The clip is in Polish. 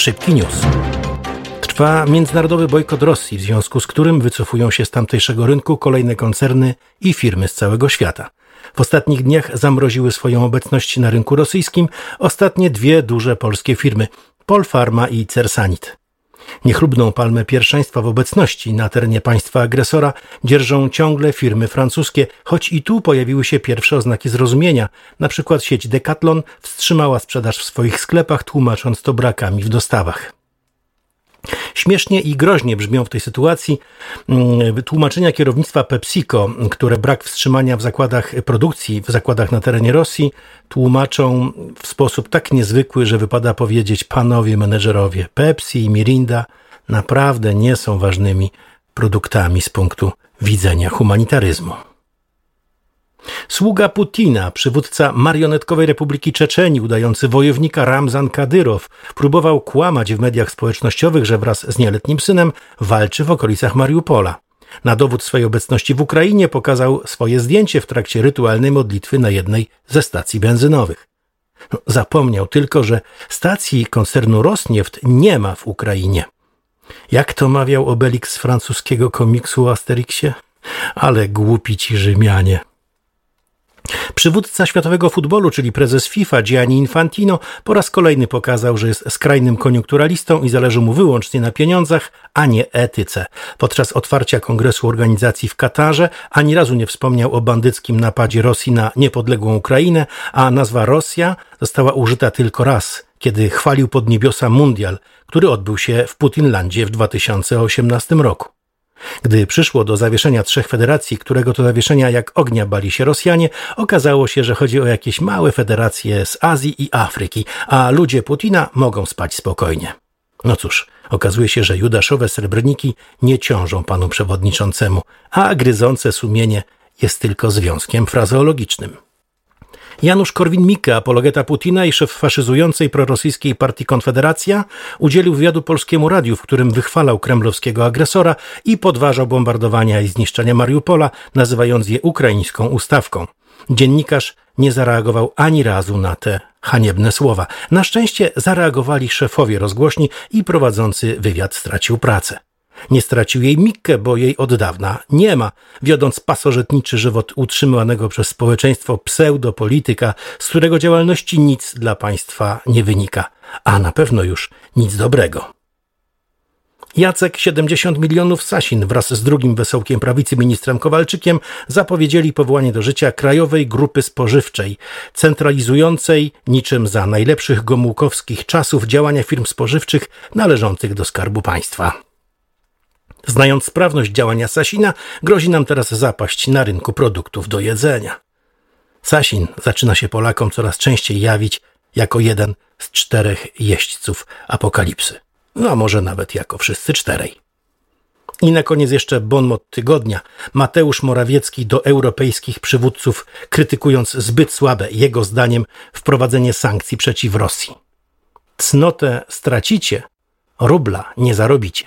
Szybki news. Trwa międzynarodowy bojkot Rosji, w związku z którym wycofują się z tamtejszego rynku kolejne koncerny i firmy z całego świata. W ostatnich dniach zamroziły swoją obecność na rynku rosyjskim ostatnie dwie duże polskie firmy Polfarma i Cersanit. Niechlubną palmę pierwszeństwa w obecności na terenie państwa agresora dzierżą ciągle firmy francuskie, choć i tu pojawiły się pierwsze oznaki zrozumienia. Na przykład sieć Decathlon wstrzymała sprzedaż w swoich sklepach, tłumacząc to brakami w dostawach. Śmiesznie i groźnie brzmią w tej sytuacji mm, tłumaczenia kierownictwa PepsiCo, które brak wstrzymania w zakładach produkcji, w zakładach na terenie Rosji tłumaczą w sposób tak niezwykły, że wypada powiedzieć panowie menedżerowie, Pepsi i Mirinda naprawdę nie są ważnymi produktami z punktu widzenia humanitaryzmu. Sługa Putina, przywódca marionetkowej Republiki Czeczenii, udający wojownika Ramzan Kadyrow, próbował kłamać w mediach społecznościowych, że wraz z nieletnim synem walczy w okolicach Mariupola. Na dowód swojej obecności w Ukrainie pokazał swoje zdjęcie w trakcie rytualnej modlitwy na jednej ze stacji benzynowych. No, zapomniał tylko, że stacji koncernu Rosnieft nie ma w Ukrainie. Jak to mawiał Obelix z francuskiego komiksu o Asterixie? Ale głupi ci Rzymianie. Przywódca światowego futbolu, czyli prezes FIFA Gianni Infantino, po raz kolejny pokazał, że jest skrajnym koniunkturalistą i zależy mu wyłącznie na pieniądzach, a nie etyce. Podczas otwarcia kongresu organizacji w Katarze ani razu nie wspomniał o bandyckim napadzie Rosji na niepodległą Ukrainę, a nazwa Rosja została użyta tylko raz, kiedy chwalił pod niebiosa mundial, który odbył się w Putinlandzie w 2018 roku. Gdy przyszło do zawieszenia trzech federacji, którego to zawieszenia jak ognia bali się Rosjanie, okazało się, że chodzi o jakieś małe federacje z Azji i Afryki, a ludzie Putina mogą spać spokojnie. No cóż, okazuje się, że judaszowe srebrniki nie ciążą panu przewodniczącemu, a gryzące sumienie jest tylko związkiem frazeologicznym. Janusz Korwin-Mikke, apologeta Putina i szef faszyzującej prorosyjskiej partii Konfederacja, udzielił wywiadu polskiemu radiu, w którym wychwalał kremlowskiego agresora i podważał bombardowania i zniszczenia Mariupola, nazywając je ukraińską ustawką. Dziennikarz nie zareagował ani razu na te haniebne słowa. Na szczęście zareagowali szefowie rozgłośni i prowadzący wywiad stracił pracę. Nie stracił jej Mikke, bo jej od dawna nie ma, wiodąc pasożytniczy żywot utrzymywanego przez społeczeństwo pseudopolityka, z którego działalności nic dla państwa nie wynika, a na pewno już nic dobrego. Jacek 70 milionów Sasin wraz z drugim wesołkiem prawicy ministrem Kowalczykiem zapowiedzieli powołanie do życia Krajowej Grupy Spożywczej, centralizującej niczym za najlepszych gomułkowskich czasów działania firm spożywczych należących do Skarbu Państwa. Znając sprawność działania Sasina, grozi nam teraz zapaść na rynku produktów do jedzenia. Sasin zaczyna się Polakom coraz częściej jawić jako jeden z czterech jeźdźców apokalipsy. No a może nawet jako wszyscy czterej. I na koniec jeszcze bonmot tygodnia. Mateusz Morawiecki do europejskich przywódców, krytykując zbyt słabe, jego zdaniem, wprowadzenie sankcji przeciw Rosji. Cnotę stracicie, rubla nie zarobicie.